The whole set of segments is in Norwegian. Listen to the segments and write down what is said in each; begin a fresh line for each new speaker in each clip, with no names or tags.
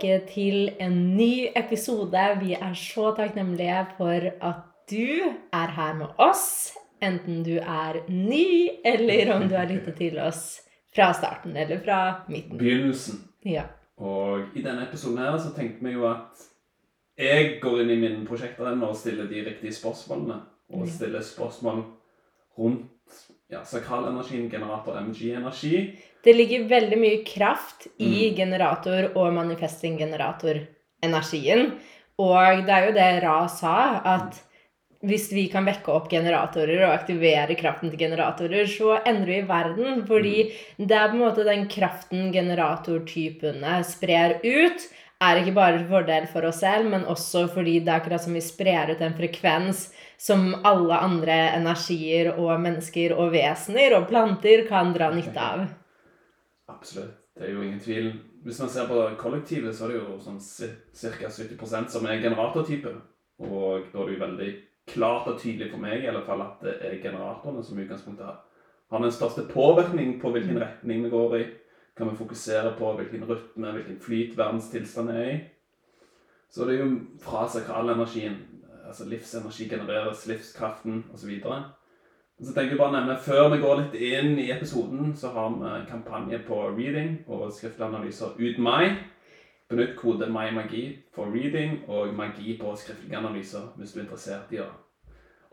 Tilbake til en ny episode. Vi er så takknemlige for at du er her med oss. Enten du er ny, eller om du har lyttet til oss fra starten eller fra midten.
Begynnelsen.
Ja.
Og i denne episoden her så tenkte vi jo at jeg går inn i min prosjektarena og stiller de riktige spørsmålene. Og stiller spørsmål rundt ja, sakralenergien, generator, MG-energi.
Det ligger veldig mye kraft i
Mm.
generator- og manifesting-generator-energien. Og det er jo det Ra sa, at hvis vi kan vekke opp generatorer og aktivere kraften til generatorer, så endrer vi verden. Fordi det er på en måte den kraften generatortypene sprer ut, er ikke bare til fordel for oss selv, men også fordi det er akkurat som vi sprer ut en frekvens som alle andre energier og mennesker og vesener og planter kan dra nytte av.
Absolutt. Det er jo ingen tvil. Hvis man ser på kollektivet, så er det jo sånn ca. 70% som er generatortype. Og da er det jo veldig klart og tydelig for meg i alle fall at det er generatorene som i utgangspunktet har- har den største påvirkning på hvilken retning vi går i. Kan vi fokusere på hvilken rytme, hvilken flyt verdens tilstand er i. Så det er jo fra sakralenergien, altså livsenergi genereres, livskraften osv. Så tenker jeg bare å nevne, Før vi går litt inn i episoden, så har vi en kampanje på reading og skriftlige analyser ut mai. Benytt kode MyMagi for reading og magi på skriftlige analyser hvis du er interessert i å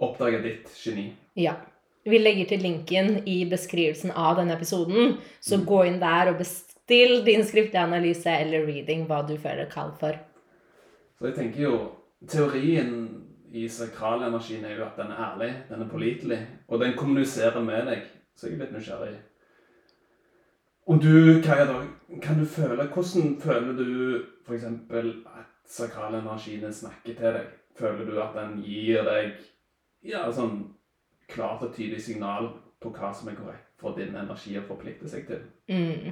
oppdage ditt geni.
Ja. Vi legger til linken i beskrivelsen av denne episoden, så
Mm.
gå inn der og bestill din skriftlige analyse eller reading, hva du føler kall for.
Så jeg tenker jo Teorien i sakralenergien er jo at den er ærlig, den er pålitelig, og den kommuniserer med deg. Så jeg er litt nysgjerrig. Og du, Kaja, da, kan du føle Hvordan føler du f.eks. at sakralenergien snakker til deg? Føler du at den gir deg ja, sånn klart og tydelig signal på hva som er korrekt for din energi å forplikte seg til?
Mm.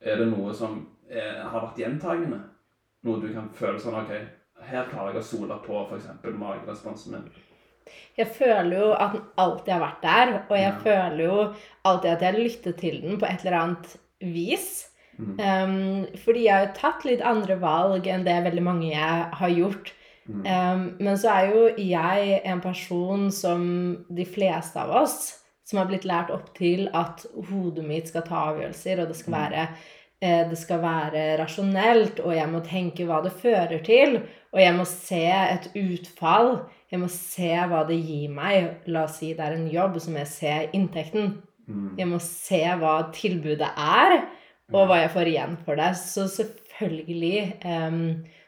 Er det noe som er, har vært gjentagende? Noe du kan føle sånn OK, her klarer jeg å sole på f.eks. mageresponsen min.
Jeg føler jo at den alltid har vært der, og jeg
Ja.
føler jo alltid at jeg lytter lyttet til den på et eller annet vis.
Mm.
Um, fordi jeg har jo tatt litt andre valg enn det veldig mange jeg har gjort.
Mm.
Um, men så er jo jeg en person som de fleste av oss, som har blitt lært opp til at hodet mitt skal ta avgjørelser, og det skal
Mm.
være, eh, det skal være rasjonelt, og jeg må tenke hva det fører til, og jeg må se et utfall, jeg må se hva det gir meg. La oss si det er en jobb, så må jeg se inntekten.
Mm.
Jeg må se hva tilbudet er, og hva jeg får igjen for det. Så selvfølgelig um,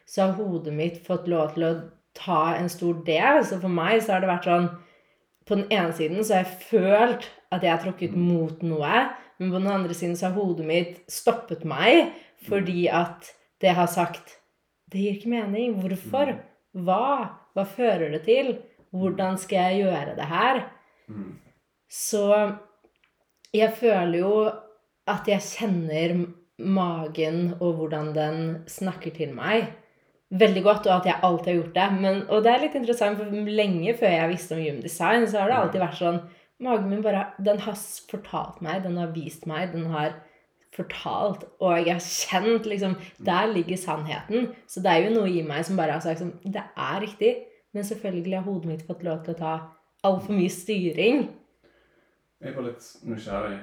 så har hodet mitt fått lov til å ta en stor del. Så for meg så har det vært sånn På den ene siden så har jeg følt at jeg har tråkket mot noe, men på den andre siden så har hodet mitt stoppet meg fordi at det har sagt Det gir ikke mening. Hvorfor? Hva? Hva fører det til? Hvordan skal jeg gjøre det her?
Mm.
Så jeg føler jo at jeg kjenner magen og hvordan den snakker til meg veldig godt, og at jeg alltid har gjort det. Men, og det er litt interessant, for lenge før jeg visste om human design, så har det alltid vært sånn Magen min bare Den har fortalt meg, den har vist meg, den har fortalt, og jeg har kjent liksom Der ligger sannheten. Så det er jo noe i meg som bare har sagt sånn Det er riktig. Men selvfølgelig har hodet mitt fått lov til å ta altfor mye styring.
Jeg bare litt nysgjerrig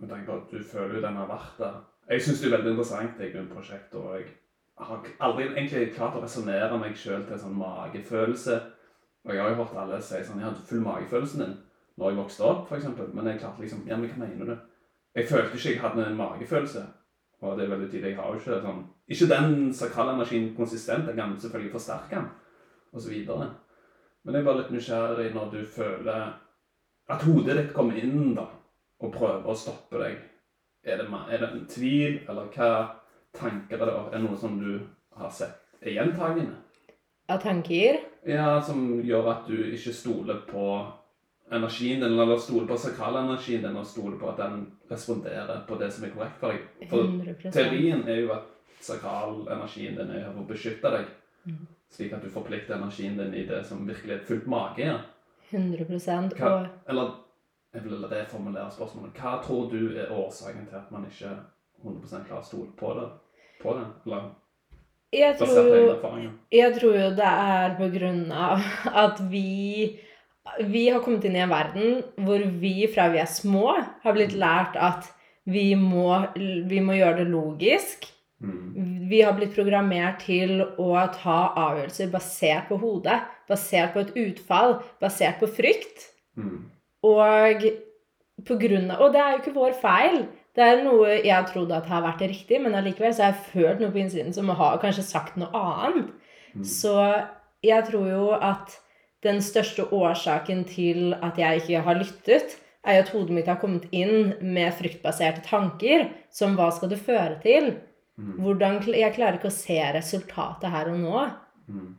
med tanke på at du føler jo den har vært der. Jeg syns det er veldig interessant, det grunnprosjektet, og jeg har aldri egentlig klart å resonnere meg sjøl til en sånn magefølelse. Og jeg har jo hørt alle si sånn Jeg hadde full magefølelsen din når jeg vokste opp, f.eks. Men jeg klarte liksom Ja, men hva mener du? Jeg følte ikke jeg hadde en magefølelse. Og det er veldig tydelig. Jeg har jo ikke sånn Ikke den sakrale energien konsistent. Jeg kan selvfølgelig forsterke den, osv. Men jeg bare litt nysgjerrig når du føler at hodet ditt kommer inn da, og prøver å stoppe deg. Er det, er det en tvil, eller hva tanker er det? Er det noe som du har sett er gjentagende.
Av tanker.
Ja, som gjør at du ikke stoler på energien din, eller stoler på sakralenergien din, og stoler på at den responderer på det som er korrekt for deg. For
100
teorien er jo at sakralenergien din er her for å beskytte deg,
mm.
slik at du forplikter energien din i det som virkelig er fullt mage. Ja.
100
Hva, eller jeg vil reformulere spørsmålet. Hva tror du er årsaken til at man ikke 100 klarer å stole på det? På det? Eller
jeg tror jo? Jeg tror jo det er på grunn av at vi Vi har kommet inn i en verden hvor vi fra vi er små, har blitt lært at vi må, vi må gjøre det logisk.
Mm.
Vi har blitt programmert til å ta avgjørelser basert på hodet, basert på et utfall, basert på frykt.
Mm.
Og på grunn av Og det er jo ikke vår feil. Det er noe jeg trodde at har vært riktig, men allikevel så har jeg følt noe på innsiden som har kanskje sagt noe annet.
Mm.
Så jeg tror jo at den største årsaken til at jeg ikke har lyttet, er jo at hodet mitt har kommet inn med fryktbaserte tanker, som hva skal det føre til?
Mm.
Hvordan, jeg klarer ikke å se resultatet her og nå.
Mm.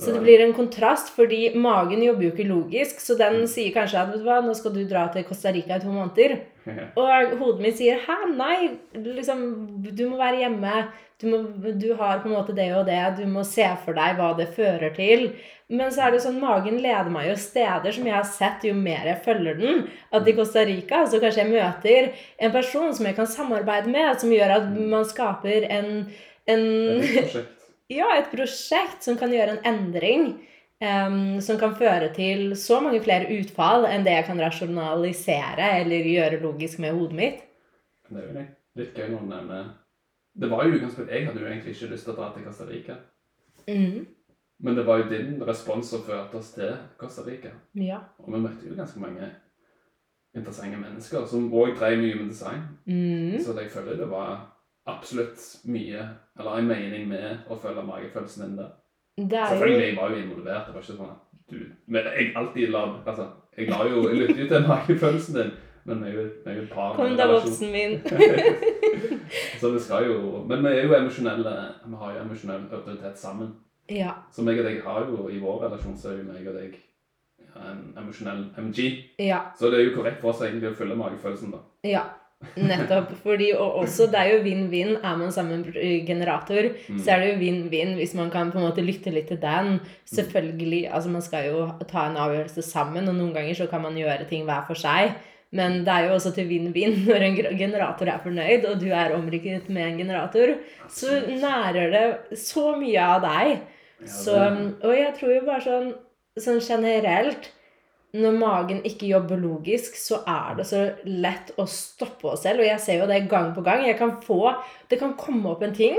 Så det blir en kontrast, fordi magen jobber jo ikke logisk, så den sier kanskje at vet du hva, nå skal du dra til Costa Rica i to måneder. Og hodet mitt sier 'hæ, nei, liksom, du må være hjemme'. Du, må, du har på en måte det og det, du må se for deg hva det fører til. Men så er det sånn, magen leder meg jo steder som jeg har sett jo mer jeg følger den. At i Costa Rica så kanskje jeg møter en person som jeg kan samarbeide med, som gjør at man skaper en, en
et prosjekt.
ja, et prosjekt som kan gjøre en endring. Em, som kan føre til så mange flere utfall enn det jeg kan rasjonalisere eller gjøre logisk med hodet mitt.
Det er jo litt gøy når du nevner Det var jo utgangspunktet Jeg hadde jo egentlig ikke lyst til å dra til Costa Rica.
Mm.
Men det var jo din respons som førte oss til Costa Rica.
Ja.
Og vi møtte jo ganske mange interessante mennesker som òg drev mye med design.
Mm.
Så jeg føler det var absolutt mye, eller en mening med å følge magefølelsen din der.
Det er
Selvfølgelig, jeg var jo involvert. Det var ikke sånn at du Men jeg alltid la Altså, jeg la jo Jeg lytter jo til magefølelsen din, men vi er jo, et par
Kom da, voksen min.
Så vi skal jo Men vi er jo emosjonelle Vi har jo emosjonell autoritet sammen.
ja.
Så meg og deg har jo i vår relasjon så er jo meg og deg en emosjonell MG.
Ja.
Så det er jo korrekt for oss egentlig å følge magefølelsen, da.
Ja. Nettopp. Fordi, og også, det er jo vinn-vinn. Er man sammen generator,
Mm.
så er det jo vinn-vinn hvis man kan på en måte lytte litt til den. Selvfølgelig, altså Man skal jo ta en avgjørelse sammen, og noen ganger så kan man gjøre ting hver for seg. Men det er jo også til vinn-vinn når en generator er fornøyd, og du er omrykket med en generator. Så nærer det så mye av deg. Så, og jeg tror jo bare sånn, sånn generelt Når magen ikke jobber logisk, så er det så lett å stoppe oss selv. Og jeg ser jo det gang på gang. Kan få, Det kan komme opp en ting,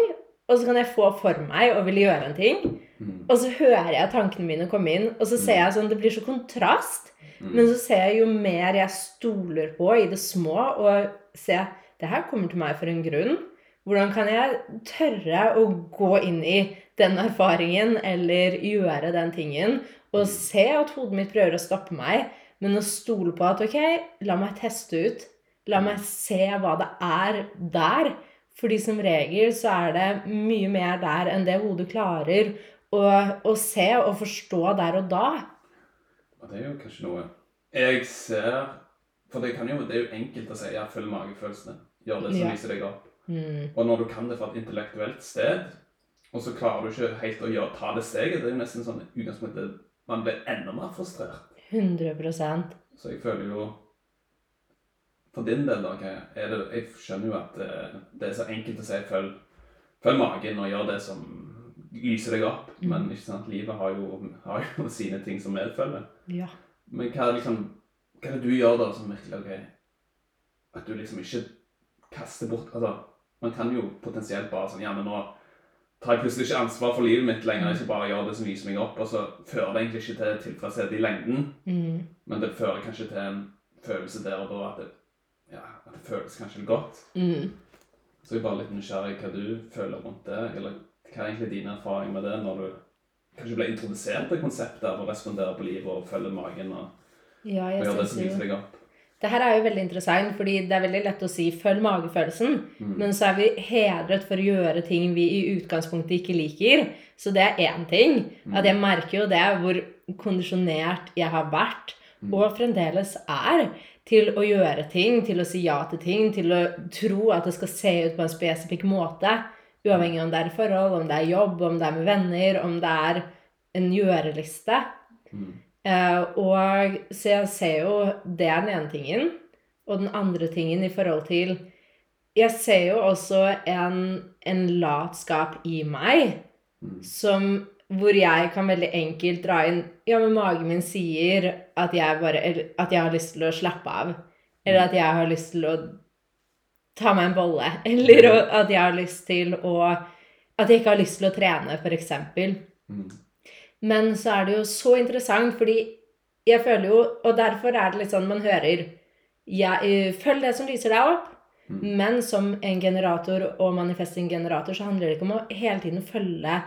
og så kan jeg få for meg å ville gjøre en ting.
Mm.
Og så hører jeg tankene mine komme inn, og så ser jeg sånn Det blir så kontrast.
Mm.
Men så ser jeg jo mer jeg stoler på i det små, og ser det her kommer til meg for en grunn. Hvordan kan jeg tørre å gå inn i den erfaringen eller gjøre den tingen? Og se at hodet mitt prøver å stoppe meg, men å stole på at ok, la meg teste ut. La meg se hva det er der. Fordi som regel så er det mye mer der enn det hodet klarer å, å se og forstå der og da.
Og det er jo kanskje noe Jeg ser For det, kan jo, det er jo enkelt å si ja, følg magefølelsene. Gjør det som
Ja.
lyser deg opp.
Mm.
Og når du kan det fra et intellektuelt sted, og så klarer du ikke helt å gjøre, ta det steget, det er jo nesten sånn utgangspunktet Man blir enda mer frustrert.
100%
Så jeg føler jo For din del, da, det Jeg skjønner jo at eh, det er så enkelt å si følg, følg magen og gjør det som lyser deg opp,
Mm.
men ikke sant, livet har jo, har jo sine ting som medfølger.
Ja.
Men hva er liksom Hva er det du gjør da som virkelig ok At du liksom ikke kaster bort Altså, man kan jo potensielt bare sånn Ja, men nå tar jeg plutselig ikke ansvar for livet mitt lenger. Ikke bare gjør det som viser meg opp, og så fører det egentlig ikke til tilfredshet i lengden.
Mm.
Men det fører kanskje til en følelse der og da at det, ja, at det føles kanskje godt.
Mm.
Så jeg er bare litt nysgjerrig hva du føler rundt det. Eller hva er egentlig dine erfaringer med det når du kanskje ble introdusert til konseptet av å respondere på livet og følge magen og,
Ja,
og gjøre det som viser deg opp?
Det her er jo veldig interessant, fordi det er veldig lett å si 'følg magefølelsen',
Mm.
men så er vi hedret for å gjøre ting vi i utgangspunktet ikke liker. Så det er én ting. At jeg merker jo det, hvor kondisjonert jeg har vært, og fremdeles er, til å gjøre ting, til å si ja til ting, til å tro at det skal se ut på en spesifikk måte. Uavhengig om det er forhold, om det er jobb, om det er med venner, om det er en gjøreliste.
Mm.
Eh, og så jeg ser jo Det er den ene tingen. Og den andre tingen i forhold til Jeg ser jo også en, en latskap i meg
Mm.
som hvor jeg kan veldig enkelt dra inn Ja, men magen min sier at jeg bare At jeg har lyst til å slappe av. Eller at jeg har lyst til å ta meg en bolle. Eller at jeg har lyst til å At jeg ikke har lyst til å trene, f.eks.
Mm.
Men så er det jo så interessant, fordi jeg føler jo Og derfor er det litt sånn man hører ja, eh, Følg det som lyser deg opp.
Mm.
Men som en generator og manifesting-generator så handler det ikke om å hele tiden følge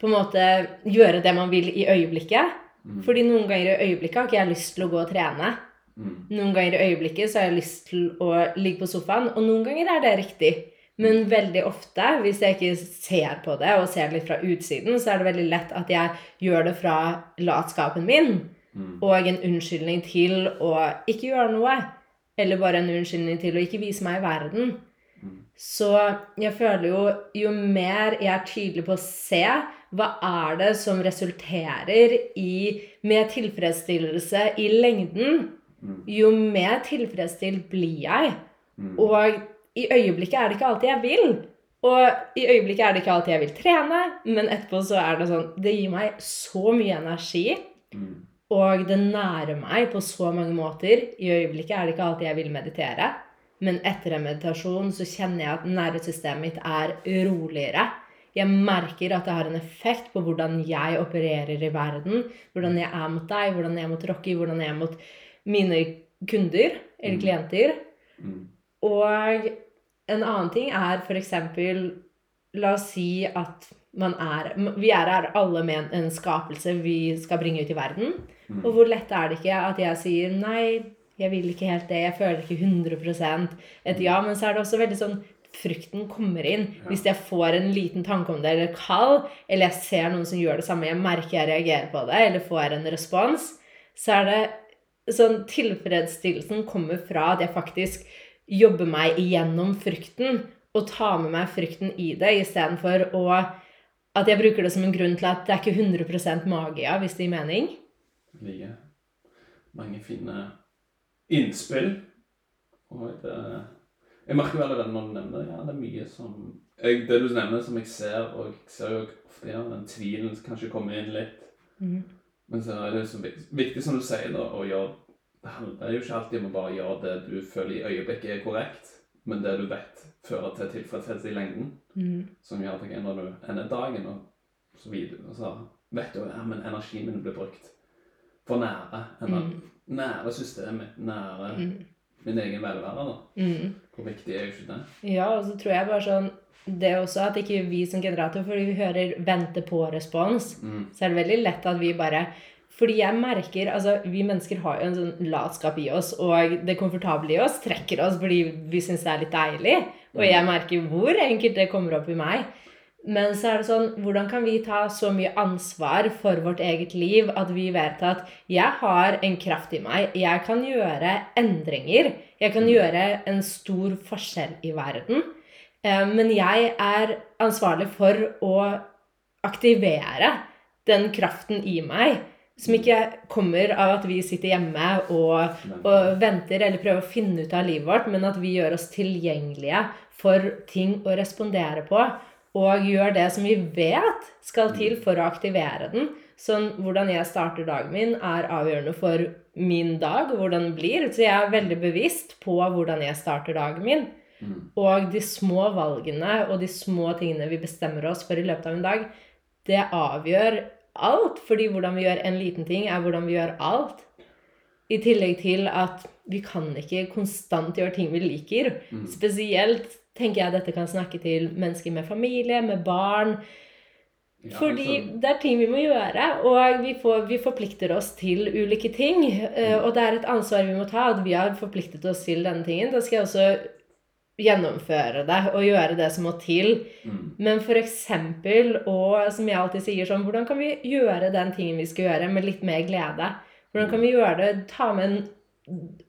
På en måte gjøre det man vil i øyeblikket.
Mm.
Fordi noen ganger i øyeblikket har ikke jeg lyst til å gå og trene.
Mm.
Noen ganger i øyeblikket så har jeg lyst til å ligge på sofaen, og noen ganger er det riktig. Men veldig ofte, hvis jeg ikke ser på det og ser litt fra utsiden, så er det veldig lett at jeg gjør det fra latskapen min
Mm.
og en unnskyldning til å ikke gjøre noe. Eller bare en unnskyldning til å ikke vise meg i verden.
Mm.
Så jeg føler jo jo mer jeg er tydelig på å se hva er det som resulterer i med tilfredsstillelse i lengden,
Mm.
jo mer tilfredsstilt blir jeg.
Mm.
Og i øyeblikket er det ikke alltid jeg vil. Og i øyeblikket er det ikke alltid jeg vil trene, men etterpå så er det sånn Det gir meg så mye energi,
Mm.
og det nærer meg på så mange måter. I øyeblikket er det ikke alltid jeg vil meditere, men etter en meditasjon så kjenner jeg at nervesystemet mitt er roligere. Jeg merker at det har en effekt på hvordan jeg opererer i verden. Hvordan jeg er mot deg, hvordan jeg er mot Rocky, hvordan jeg er mot mine kunder eller
Mm.
klienter.
Mm.
Og en annen ting er f.eks. La oss si at man er Vi er her alle med en skapelse vi skal bringe ut i verden.
Mm.
Og hvor lett er det ikke at jeg sier nei, jeg vil ikke helt det, jeg føler ikke 100% et ja. Men så er det også veldig sånn Frykten kommer inn. Hvis jeg får en liten tanke om det, eller kall, eller jeg ser noen som gjør det samme, jeg merker jeg reagerer på det, eller får en respons, så er det sånn Tilfredsstillelsen kommer fra at jeg faktisk jobber meg igjennom frykten og ta med meg frykten i det, istedenfor å at jeg bruker det som en grunn til at det er ikke 100 magia, hvis det gir mening.
Like mange fine innspill. Og det, jeg merker veldig det når du nevner det. Ja, det er mye som jeg, Det du nevner som jeg ser, og jeg ser jo ofte ja, den tvilen som kanskje kommer inn litt. Men så er det jo så viktig, som du sier, da, å gjøre handler jo ikke alltid om å bare gjøre det du føler i øyeblikket er korrekt, men det du vet fører til tilfredshet i lengden.
Mm.
Som gjør at når du ender dagen, og så videre, så vet du ja, men energien min blir brukt for nære. Ener, Nære systemet nære
Mm.
min egen velvære. da.
Mm.
Hvor viktig er jo ikke det?
Ja, og så tror jeg bare sånn Det også at ikke vi som generator, fordi vi hører 'vente på-respons',
Mm.
så er det veldig lett at vi bare fordi jeg merker, altså Vi mennesker har jo en sånn latskap i oss, og det komfortable i oss trekker oss fordi vi syns det er litt deilig. Og jeg merker hvor enkelt det kommer opp i meg. Men så er det sånn, hvordan kan vi ta så mye ansvar for vårt eget liv at vi vet at jeg har en kraft i meg, jeg kan gjøre endringer, jeg kan gjøre en stor forskjell i verden. Eh, Men jeg er ansvarlig for å aktivere den kraften i meg, som ikke kommer av at vi sitter hjemme og, og venter eller prøver å finne ut av livet vårt, men at vi gjør oss tilgjengelige for ting å respondere på, og gjør det som vi vet skal til for å aktivere den. Sånn hvordan jeg starter dagen min, er avgjørende for min dag, og hvordan den blir. Så jeg er veldig bevisst på hvordan jeg starter dagen min.
Mm.
Og de små valgene og de små tingene vi bestemmer oss for i løpet av en dag, det avgjør alt. Fordi hvordan vi gjør en liten ting, er hvordan vi gjør alt. I tillegg til at vi kan ikke konstant gjøre ting vi liker.
Mm.
Spesielt tenker jeg dette kan snakke til mennesker med familie, med barn.
Ja,
Fordi
altså,
det er ting vi må gjøre, og vi, får, vi forplikter oss til ulike ting. Mm. Og det er et ansvar vi må ta, at vi har forpliktet oss til denne tingen. Da skal jeg også gjennomføre det og gjøre det som må til.
mm,
Men eksempel, og som jeg alltid sier sånn, hvordan kan vi gjøre den tingen vi skal gjøre, med litt mer glede? Hvordan kan vi gjøre det, ta med en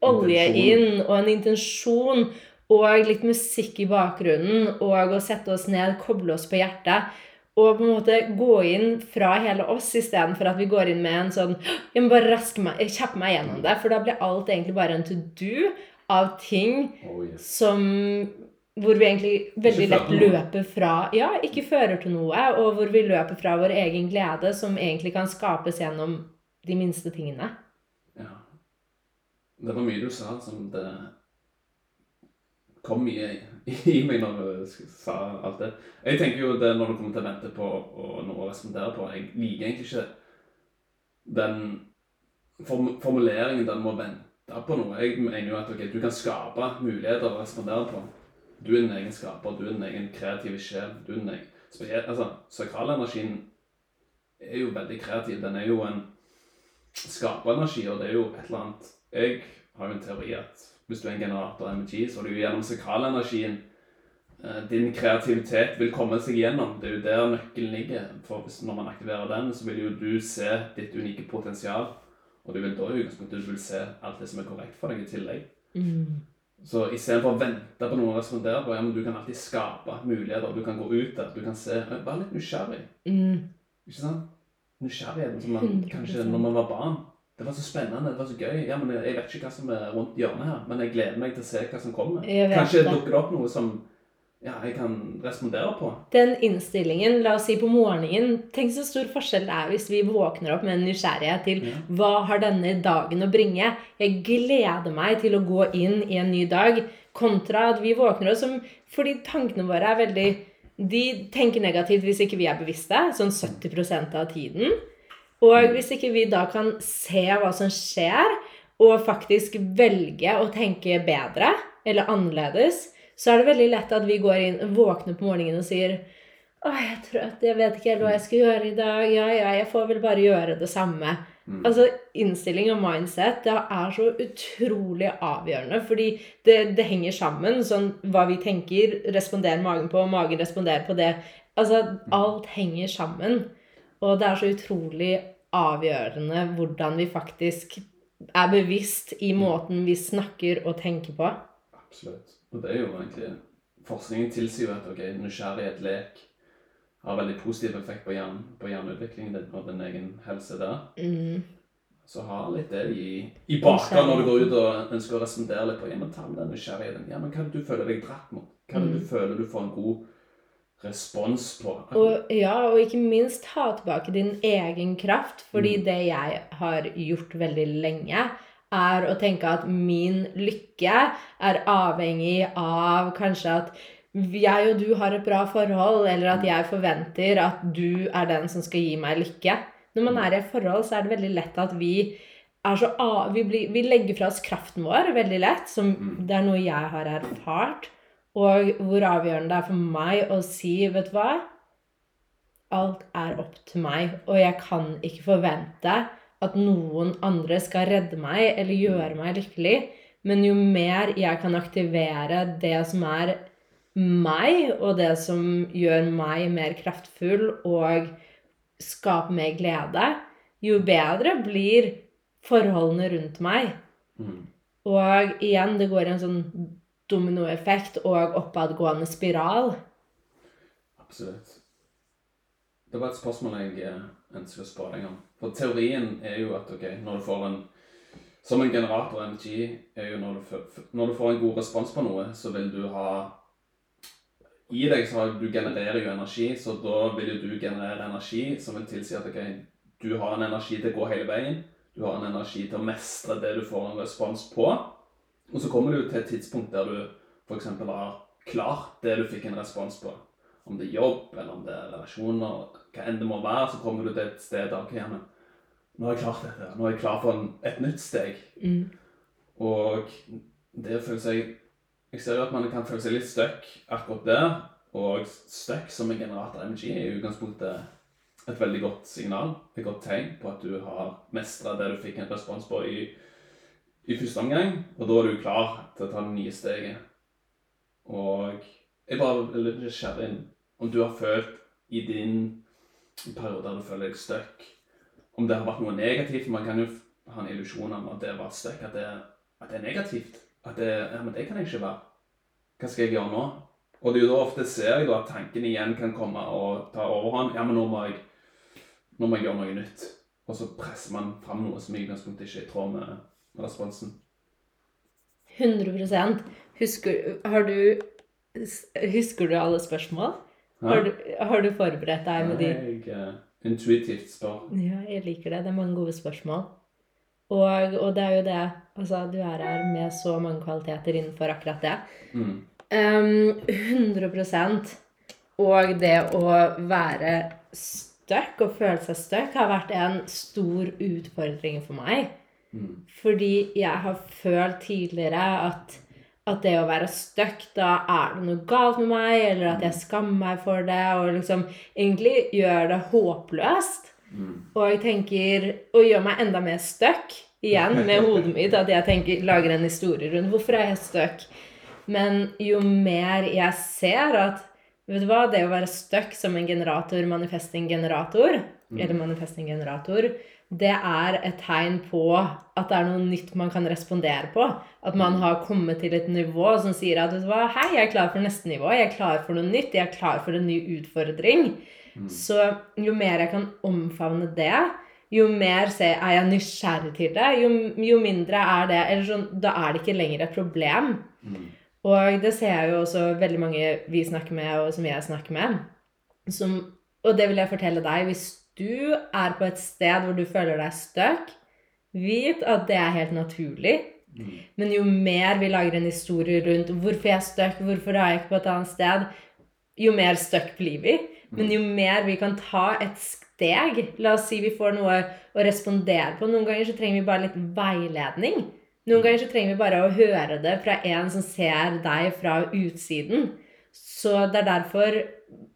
olje
Intensjon.
inn, og en intensjon, og litt musikk i bakgrunnen, og å sette oss ned, koble oss på hjertet, og på en måte gå inn fra hele oss, istedenfor at vi går inn med en sånn Jeg må bare raske meg, kjappe meg gjennom det, for da blir alt egentlig bare en to do av ting
oh yes.
som hvor vi egentlig veldig lett løper fra Ja, ikke fører til noe, og hvor vi løper fra vår egen glede, som egentlig kan skapes gjennom de minste tingene.
Ja. Det var mye du sa som det kom mye i, i meg når du sa alt det. Jeg tenker jo det når du kommer til å vente på og noe å respondere på. Jeg liker egentlig ikke den form formuleringen den må vente på noe. Jeg mener jo at okay, du kan skape muligheter å respondere på. Du er din egen skaper, du er din egen kreative sjel. du er din egen... Spesielt, altså, Sakralenergien er jo veldig kreativ. Den er jo en skaperenergi, og det er jo et eller annet Jeg har jo en teori at hvis du er en generator av energi, så er det jo gjennom sakralenergien eh, din kreativitet vil komme seg gjennom. Det er jo der nøkkelen ligger. For når man aktiverer den, så vil jo du se ditt unike potensial. Og du vil da i utgangspunktet du vil se alt det som er korrekt for deg, i tillegg. Så istedenfor å vente på noe å respondere på, ja, men du kan alltid skape muligheter. Du kan gå ut der. Du kan se Vær litt nysgjerrig.
Mm.
Ikke sant? Nysgjerrigheten som man
100%.
kanskje når man var barn. Det var så spennende, det var så gøy. Ja, men Jeg vet ikke hva som er rundt hjørnet her, men jeg gleder meg til å se hva som kommer. Kanskje
det.
dukker opp noe som ja, jeg kan respondere på.
Den innstillingen, la oss si på morgenen Tenk så stor forskjell det er hvis vi våkner opp med en nysgjerrighet til
Ja.
hva har denne dagen å bringe? Jeg gleder meg til å gå inn i en ny dag, kontra at vi våkner oss som Fordi tankene våre er veldig De tenker negativt hvis ikke vi er bevisste, sånn 70% av tiden. Og hvis ikke vi da kan se hva som skjer, og faktisk velge å tenke bedre eller annerledes, så er det veldig lett at vi går inn, våkner på morgenen og sier Å, jeg er trøtt, jeg vet ikke helt hva jeg skal gjøre i dag. Ja, ja, jeg får vel bare gjøre det samme.
Mm.
Altså, Innstilling og mindset det er så utrolig avgjørende, fordi det, det henger sammen. Sånn hva vi tenker, responderer magen på, og magen responderer på det. Altså, alt henger sammen. Og det er så utrolig avgjørende hvordan vi faktisk er bevisst i måten vi snakker og tenker på.
Absolutt. Og det er jo egentlig Forskningen tilsier jo at ok, nysgjerrighet, lek, har veldig positiv effekt på hjern, på hjerneutviklingen din og din egen helse der.
Mm.
Så ha litt det i, i bakhånd når du går ut og ønsker å respondere litt på ja, men ta med den nysgjerrigheten. Ja, men Hva er det du føler deg dratt mot? Hva er det du føler du får en god respons på?
Og, ja, og ikke minst ha tilbake din egen kraft. Fordi
Mm.
det jeg har gjort veldig lenge, er å tenke at min lykke er avhengig av kanskje at jeg og du har et bra forhold, eller at jeg forventer at du er den som skal gi meg lykke. Når man er i et forhold, så er det veldig lett at vi er så vi, blir, vi legger fra oss kraften vår veldig lett, som
Mm.
det er noe jeg har erfart. Og hvor avgjørende det er for meg å si, vet du hva? Alt er opp til meg, og jeg kan ikke forvente at noen andre skal redde meg eller gjøre meg lykkelig. Men jo mer jeg kan aktivere det som er meg, og det som gjør meg mer kraftfull og skaper mer glede, jo bedre blir forholdene rundt meg.
Mm.
Og igjen, det går i en sånn dominoeffekt og oppadgående spiral.
Absolutt. Det var et spørsmål jeg eh, ønsker å spørre deg om. For teorien er jo at ok, når du får en Som en generator energi er jo når du, når du får en god respons på noe, så vil du ha I deg så du genererer jo energi, så da vil jo du generere energi som vil tilsi at ok, du har en energi til å gå hele veien. Du har en energi til å mestre det du får en respons på. Og så kommer du til et tidspunkt der du f.eks. har klart det du fikk en respons på om det er jobb, eller om det er relasjoner, hva enn det må være, så kommer du til et sted der, okay, men nå har jeg klart dette, nå er jeg klar for en, et nytt steg.
Mm.
Og det føler jeg seg, jeg ser jo at man kan føle seg litt støkk akkurat der, og støkk som en generator MG er i utgangspunktet et veldig godt signal, et godt tegn på at du har mestra det du fikk en respons på i, i første omgang. Og da er du klar til å ta det nye steget. Og jeg bare er litt nysgjerrig om du har følt i din periode der du føler deg stuck, om det har vært noe negativt. Man kan jo ha en illusjon om at det var stuck, at at det er negativt. At det, ja, men det kan jeg ikke være. Hva skal jeg gjøre nå? Og det er jo da ofte ser jeg da at tanken igjen kan komme og ta overhånd. Ja, men nå må jeg, nå må jeg gjøre noe nytt. Og så presser man fram noe som i utgangspunktet ikke er i tråd med, med responsen.
100 Husker, har du, husker du alle spørsmål? Har, du, har du forberedt deg med de?
Jeg uh, intuitivt spør.
Ja, jeg liker det. Det er mange gode spørsmål. Og, og det er jo det Altså, du er her med så mange kvaliteter innenfor akkurat det.
Mm.
Um, 100 Og det å være stuck og føle seg stuck har vært en stor utfordring for meg.
Mm.
Fordi jeg har følt tidligere at, at det å være stuck, da er det noe galt med meg, eller at jeg skammer meg for det, og liksom egentlig gjør det håpløst.
Mm.
Og jeg tenker Og gjør meg enda mer stuck igjen med hodet mitt. At jeg tenker, lager en historie rundt hvorfor er jeg stuck. Men jo mer jeg ser at Vet du hva, det å være stuck som en generator, manifesting-generator, eller manifesting-generator, det er et tegn på at det er noe nytt man kan respondere på. At man har kommet til et nivå som sier at vet du hva, hei, jeg er klar for neste nivå, jeg er klar for noe nytt, jeg er klar for en ny utfordring. Så jo mer jeg kan omfavne det, jo mer se, er jeg nysgjerrig til det, jo, jo mindre er det eller sånn, Da er det ikke lenger et problem.
Mm.
Og det ser jeg jo også veldig mange vi snakker med, og som jeg snakker med. Som, og det vil jeg fortelle deg. Hvis du er på et sted hvor du føler deg stuck, vit at det er helt naturlig.
Mm.
Men jo mer vi lager en historie rundt hvorfor jeg er stuck, hvorfor er jeg ikke på et annet sted, jo mer stuck blir vi. Men jo mer vi kan ta et steg La oss si vi får noe å respondere på. Noen ganger så trenger vi bare litt veiledning. Noen ganger så trenger vi bare å høre det fra en som ser deg fra utsiden. Så det er derfor,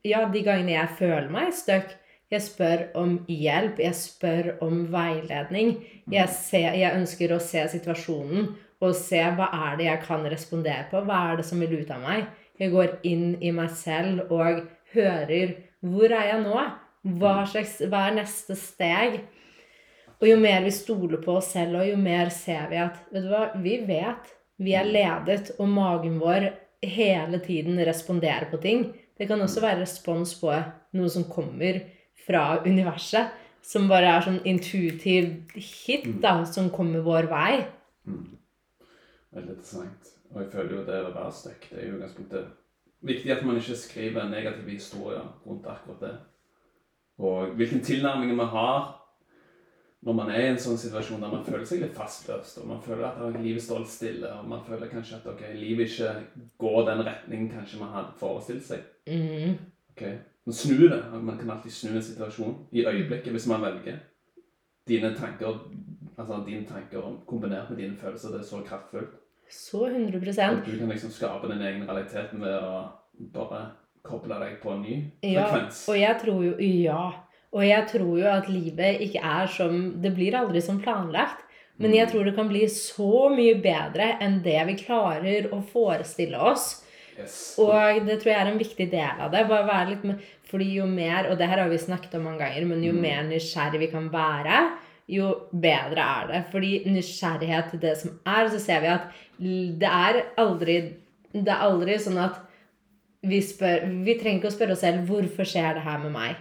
ja, de gangene jeg føler meg stuck, jeg spør om hjelp, jeg spør om veiledning. Jeg, ser, jeg ønsker å se situasjonen og se hva er det jeg kan respondere på. Hva er det som vil ut av meg? Jeg går inn i meg selv og hører hvor er jeg nå? Hva, slags, hva er neste steg? Og jo mer vi stoler på oss selv, og jo mer ser vi at Vet du hva, vi vet. Vi er ledet, og magen vår hele tiden responderer på ting. Det kan også være respons på noe som kommer fra universet. Som bare er sånn intuitiv hit da, som kommer vår vei.
Mm. Veldig interessant. Og jeg føler jo det å være stuck, det er jo utgangspunktet viktig at man ikke skriver negative historier rundt akkurat det. Og hvilken tilnærming man har når man er i en sånn situasjon der man føler seg litt fastløst, og man føler at livet står litt stille, og man føler kanskje at ok, livet ikke går den retningen kanskje man hadde forestilt seg.
Mm.
Ok, Men snu det. Man kan alltid snu en situasjon i øyeblikket hvis man velger. Dine tanker altså dine tanker kombinert med dine følelser, det er så kraftfullt.
Så 100
At du kan liksom skape din egen realitet ved å bare koble deg på en ny
Ja,
frekvens.
og jeg tror jo Ja. Og jeg tror jo at livet ikke er som Det blir aldri som planlagt. Men jeg tror det kan bli så mye bedre enn det vi klarer å forestille oss.
Yes.
Og det tror jeg er en viktig del av det. Bare være litt med, fordi jo mer, og det her har vi snakket om mange ganger, men jo
Mm.
mer nysgjerrig vi kan være, jo bedre er det. Fordi nysgjerrighet til det som er, så ser vi at det er aldri Det er aldri sånn at vi spør Vi trenger ikke å spørre oss selv hvorfor skjer det her med meg?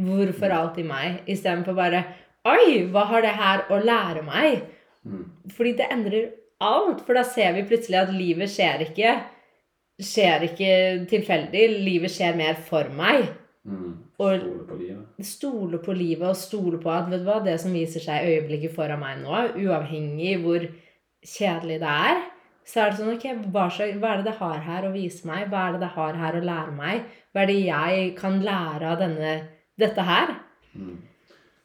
Hvorfor alltid meg? Istedenfor bare Oi, hva har det her å lære meg?
Mm.
Fordi det endrer alt. For da ser vi plutselig at livet skjer ikke skjer ikke tilfeldig. Livet skjer mer for meg.
Mm. Stole på livet.
Stole på livet og stole på at vet du hva, det som viser seg i øyeblikket foran meg nå, uavhengig hvor kjedelig det er, så er det sånn Ok, hva, er det det har her å vise meg? Hva er det det har her å lære meg? Hva er det jeg kan lære av denne, dette her?
Mm.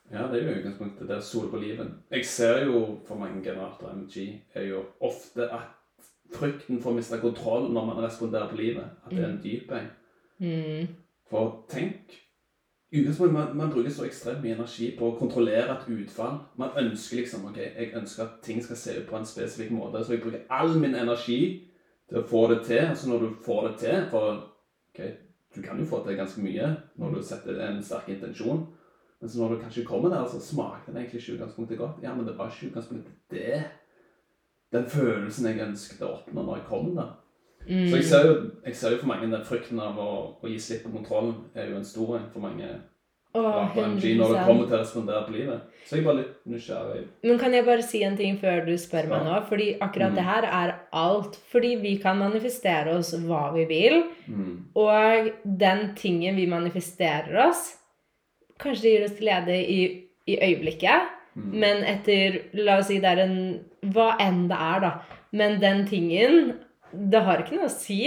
Ja, det er jo utgangspunktet det er stole på livet. Jeg ser jo for mange generater MG er jo ofte at frykten for å miste kontroll når man responderer på livet, at det er en dyp en.
Mm.
For tenk man, man bruker så ekstremt mye energi på å kontrollere et utfall. Man ønsker liksom ok, jeg ønsker at ting skal se ut på en spesifikk måte, så jeg bruker all min energi til å få det til. Altså når du får det til For ok, du kan jo få til ganske mye når du setter en sterk intensjon. Men så når du kanskje kommer der, så smaker den egentlig ikke utgangspunktet godt. Ja, men det var ikke utgangspunktet det. Den følelsen jeg ønsket å oppnå når jeg kom der.
Mm.
Så jeg ser, jo, jeg ser jo for mange den frykten av å, å gi slipp på kontrollen er jo en stor en for mange Oh, MG når det kommer til å respondere på livet. Så jeg er bare litt nysgjerrig.
Men kan jeg bare si en ting før du spør meg nå? Fordi akkurat
Mm.
det her er alt. Fordi vi kan manifestere oss hva vi vil.
Mm.
Og den tingen vi manifesterer oss, kanskje det gir oss glede i, i øyeblikket.
Mm.
Men etter La oss si det er en Hva enn det er, da. Men den tingen Det har ikke noe å si.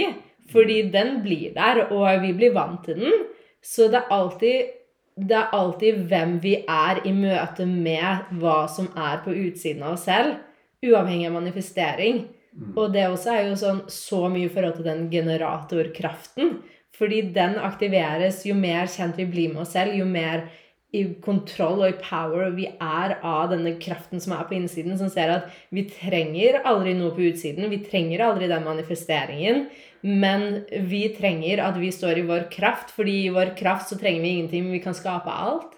Fordi den blir der, og vi blir vant til den. Så det er alltid det er alltid hvem vi er i møte med hva som er på utsiden av oss selv. Uavhengig av manifestering.
Mm.
Og det også er jo sånn så mye i forhold til den generatorkraften. Fordi den aktiveres jo mer kjent vi blir med oss selv, jo mer i kontroll og i power vi er av denne kraften som er på innsiden, som ser at vi trenger aldri noe på utsiden. Vi trenger aldri den manifesteringen. Men vi trenger at vi står i vår kraft, fordi i vår kraft så trenger vi ingenting, men vi kan skape alt.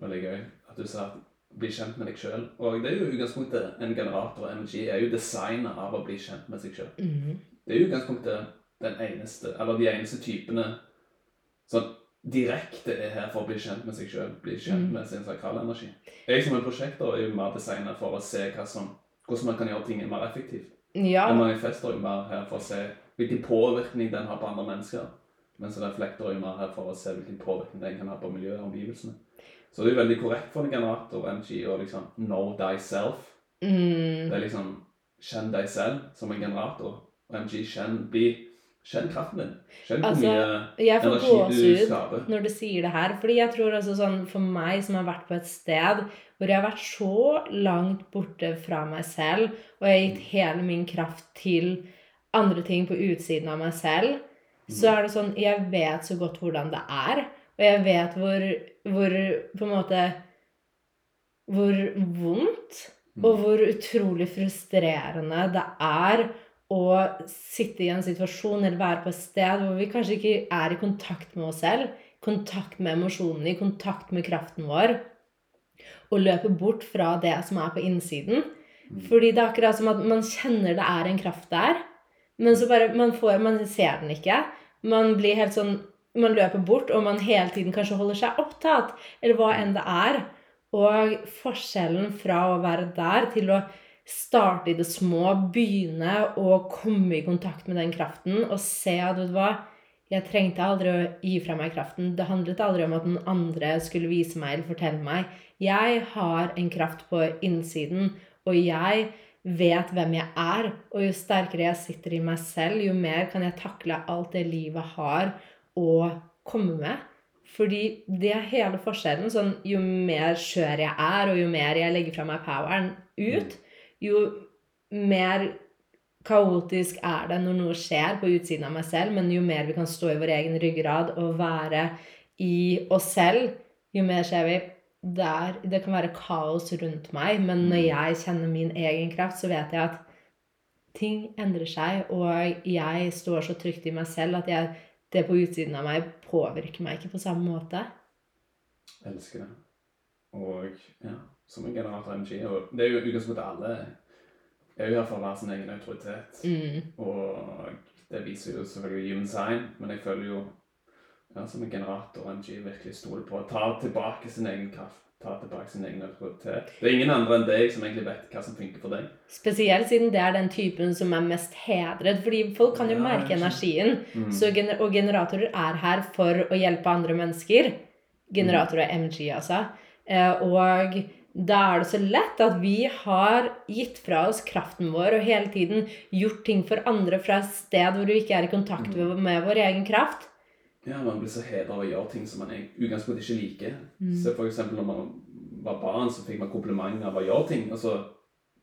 Veldig gøy at du sa bli kjent med deg sjøl. Og det er jo utgangspunktet en generator og energi er jo designa av å bli kjent med seg sjøl. Det er jo utgangspunktet den eneste, eller de eneste typene som direkte er her for å bli kjent med seg sjøl, bli kjent
Mm.
med sin sakrale energi. Jeg som en prosjektor er jo mer designa for å se som, hvordan man kan gjøre ting mer effektivt.
Ja.
En manifestor er jo mer her for å se hvilken påvirkning den har på andre mennesker. Mens en reflektor er jo mer her for å se hvilken påvirkning den kan ha på miljøet og omgivelsene. Så det er jo veldig korrekt for en generator energi å liksom know thyself.
Mm.
Det er liksom kjenn deg selv som en generator. Og MG kjenn, bli, kjenn kraften din. Hvor
Altså,
mye
Jeg får gåsehud når du sier det her. Fordi jeg tror altså sånn for meg som har vært på et sted hvor jeg har vært så langt borte fra meg selv, og jeg har gitt hele min kraft til andre ting på utsiden av meg selv, så er det sånn Jeg vet så godt hvordan det er. Og jeg vet hvor, hvor på en måte Hvor vondt og hvor utrolig frustrerende det er å sitte i en situasjon eller være på et sted hvor vi kanskje ikke er i kontakt med oss selv, kontakt med emosjonene, i kontakt med kraften vår, og løpe bort fra det som er på innsiden. Fordi det er akkurat som at man kjenner det er en kraft der, men så bare man, får, man ser den ikke. Man blir helt sånn Man løper bort, og man hele tiden kanskje holder seg opptatt, eller hva enn det er. Og forskjellen fra å være der til å starte i det små, begynne å komme i kontakt med den kraften og se at vet du hva, jeg trengte aldri å gi fra meg kraften. Det handlet aldri om at den andre skulle vise meg eller fortelle meg. Jeg har en kraft på innsiden, og jeg vet hvem jeg er. Og jo sterkere jeg sitter i meg selv, jo mer kan jeg takle alt det livet har å komme med. Fordi det er hele forskjellen. Sånn, jo mer skjør jeg er, og jo mer jeg legger fra meg poweren ut, jo mer kaotisk er det når noe skjer på utsiden av meg selv, men jo mer vi kan stå i vår egen ryggrad og være i oss selv, jo mer ser vi der, Det kan være kaos rundt meg, men når jeg kjenner min egen kraft, så vet jeg at ting endrer seg, og jeg står så trygt i meg selv at jeg, det på utsiden av meg påvirker meg ikke på samme måte.
Jeg elsker det. Og ja, som en generator MG og Det er jo utgangspunktet alle er jo her for å være sin egen autoritet.
Mm.
Og det viser jo selvfølgelig human sign, men jeg føler jo ja, som en generator MG virkelig stoler på å ta tilbake sin egen kraft. Ta tilbake sin egen autoritet. Det er ingen andre enn deg som egentlig vet hva som funker for deg.
Spesielt siden det er den typen som er mest hedret. Fordi folk kan jo
Ja,
merke energien.
Mm.
Så gener og generatorer er her for å hjelpe andre mennesker. Generatorer er MG, altså. Eh, og da er det så lett at vi har gitt fra oss kraften vår og hele tiden gjort ting for andre fra et sted hvor vi ikke er i kontakt
Mm.
med vår egen kraft.
Ja, Man blir så heva av å gjøre ting som man utgangspunktet ikke liker.
Mm.
Se eksempel når man var barn, så fikk man kompliment av å gjøre ting. Altså,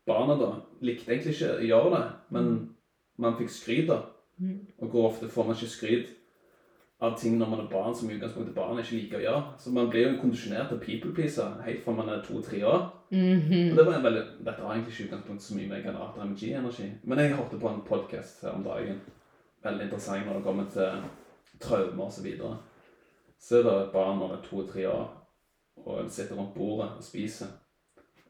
Barna da likte egentlig ikke å gjøre det, men man fikk skryt. da.
Mm.
Og hvor ofte får man ikke skryt av ting når man er barn som i utgangspunktet barn ikke liker å gjøre. Så man blir jo kondisjonert til people-pleaser helt fra man er to-tre år.
Mhm.
Og det var en veldig, Dette har egentlig ikke utgangspunkt så mye med generator MG-energi. Men jeg hørte på en podkast om dagen. Veldig interessant når det kommer til traumer osv. Så, videre. så er det et barn når det er to-tre år, og en sitter rundt bordet og spiser.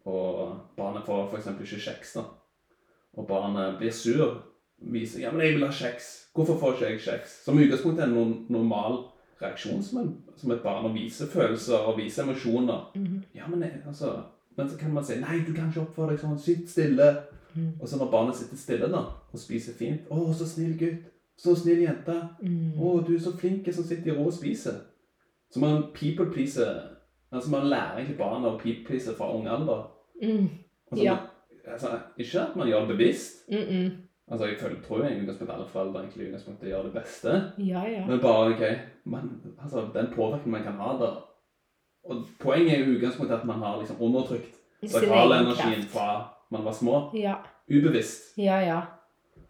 Og barnet får f.eks. ikke kjeks. da. Og barnet blir sur. Viser ja, men jeg vil ha kjeks. Hvorfor får ikke jeg kjeks? Som utgangspunkt er det en normal reaksjon som, en, som et barn å vise følelser og vise emosjoner.
Mhm.
Ja, men, jeg, altså, men så kan man si Nei, du kan ikke oppføre deg sånn. Sitt stille.
Mm.
Og så når barnet sitter stille da, og spiser fint 'Å, så snill gutt. Så snill jente.
Mm.
Å, du er så flink som sitter i ro og spiser.' Så man people pleaser Altså man lærer egentlig barna å people please fra ung alder.
Mm.
Altså,
Ja.
man, altså, ikke at man gjør det bevisst.
Mm -mm.
Altså, Jeg føler, tror jo egentlig at alle foreldre egentlig utgangspunktet gjør det beste.
Ja, ja.
Men bare ok, man, altså, den påvirkningen man kan ha der Og poenget er jo utgangspunktet at man har liksom undertrykt
sakralenergien
fra man var små.
Ja.
Ubevisst.
Ja, ja.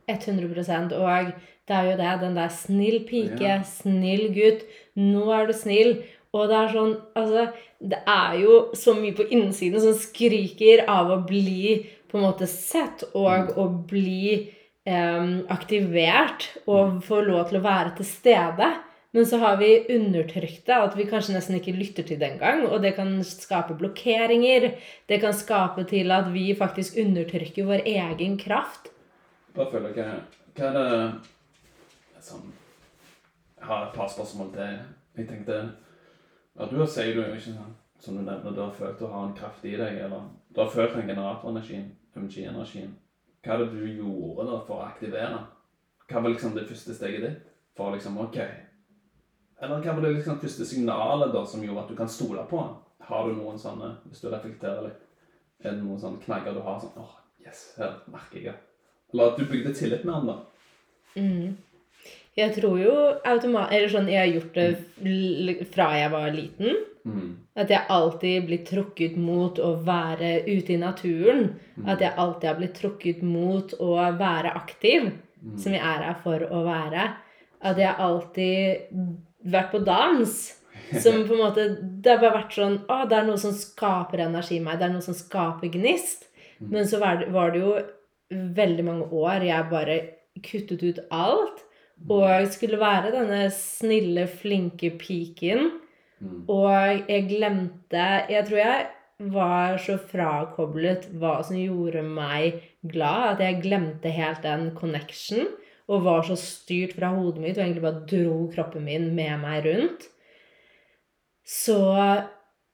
100 Og det er jo det. Den der snill pike,
Ja.
snill gutt. Nå er du snill. Og det er sånn Altså, det er jo så mye på innsiden som skriker av å bli på en måte sett og å bli aktivert og får lov til å være til stede. Men så har vi undertrykt det, at vi kanskje nesten ikke lytter til det engang. Og det kan skape blokkeringer. Det kan skape til at vi faktisk undertrykker vår egen kraft.
Bare føler jeg Hva er det sånn, Jeg har et par spørsmål til. Jeg tenkte ja, Du sier du ikke som du nevner, du har følt å ha en kraft i deg, eller du har følt den generatorenergien, MG-energien. Hva er det du gjorde da for å aktivere? Hva var liksom det første steget ditt? For liksom, ok Eller hva var det liksom første signalet da som gjorde at du kan stole på han? Har du noen sånne, hvis du reflekterer litt, er det noen sånne knagger du har sånn åh, yes, her merker jeg. Eller at du bygde tillit med han da.
Mm. Jeg tror jo automat... Eller sånn, jeg har gjort det fra jeg var liten.
Mm.
At jeg alltid blir trukket mot å være ute i naturen. At jeg alltid har blitt trukket mot å være aktiv,
Mm.
som jeg er her for å være. At jeg alltid vært på dans. Som på en måte Det har bare vært sånn Å, det er noe som skaper energi i meg. Det er noe som skaper gnist. Men så var det, var det jo veldig mange år jeg bare kuttet ut alt. Og skulle være denne snille, flinke piken.
Mm.
Og jeg glemte Jeg tror jeg var så frakoblet hva som gjorde meg glad, at jeg glemte helt den connection. Og var så styrt fra hodet mitt og egentlig bare dro kroppen min med meg rundt. Så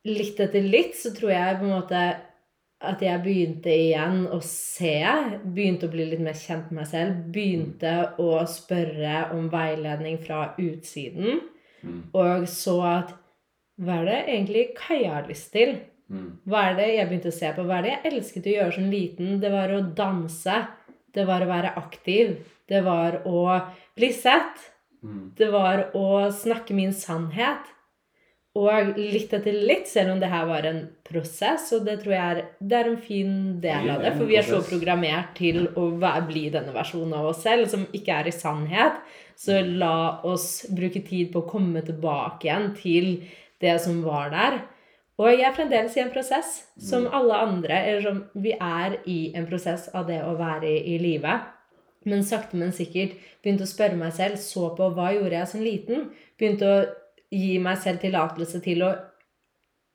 litt etter litt så tror jeg på en måte at jeg begynte igjen å se. Begynte å bli litt mer kjent med meg selv. Begynte å spørre om veiledning fra utsiden.
Mm.
Og så at Hva er det egentlig Kaja har lyst til?
Mm.
Hva er det jeg begynte å se på? Hva er det jeg elsket å gjøre som liten? Det var å danse. Det var å være aktiv. Det var å bli sett.
Mm.
Det var å snakke min sannhet. Og litt etter litt, selv om det her var en prosess, og det tror jeg er, det er en fin del av
det
for vi er så programmert til å bli denne versjonen av oss selv, som ikke er i sannhet. Så la oss bruke tid på å komme tilbake igjen til det som var der. Og jeg er fremdeles i en prosess, som alle andre. Eller som vi er i en prosess av det å være i, i live. Men sakte, men sikkert begynte å spørre meg selv, så på hva gjorde jeg som liten. Begynte å gi meg selv tillatelse til å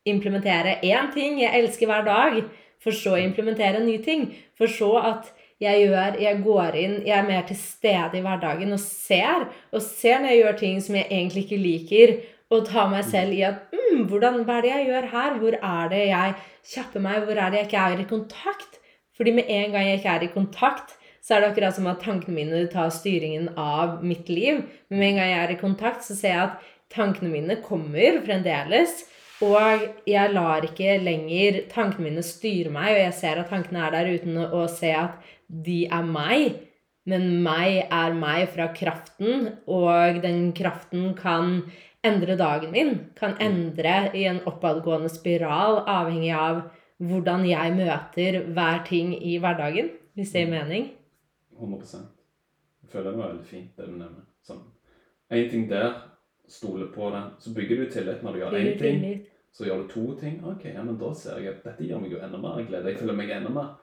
implementere én ting jeg elsker hver dag, for så å implementere en ny ting. For så at jeg gjør Jeg går inn, jeg er mer til stede i hverdagen og ser. Og ser når jeg gjør ting som jeg egentlig ikke liker, og ta meg selv i at mm, hvordan, Hva er det jeg gjør her? Hvor er det jeg kjapper meg? Hvor er det jeg ikke er i kontakt? Fordi med en gang jeg ikke er i kontakt, så er det akkurat som at tankene mine tar styringen av mitt liv. Men med en gang jeg er i kontakt, så ser jeg at tankene mine kommer fremdeles. Og jeg lar ikke lenger tankene mine styre meg, og jeg ser at tankene er der uten å å se at de er meg. Men meg er meg fra kraften, og den kraften kan endre dagen min. Kan endre i en oppadgående spiral, avhengig av hvordan jeg møter hver ting i hverdagen. Hvis det gir mening.
100 Jeg føler det var veldig fint, det du nevner. Sånn. En ting der stole på den. Så bygger du tillit når du gjør én ting.
tillit.
Så gjør du to ting. Ok, ja, men da ser jeg at dette gjør meg jo enda mer glede. Jeg føler meg enda mer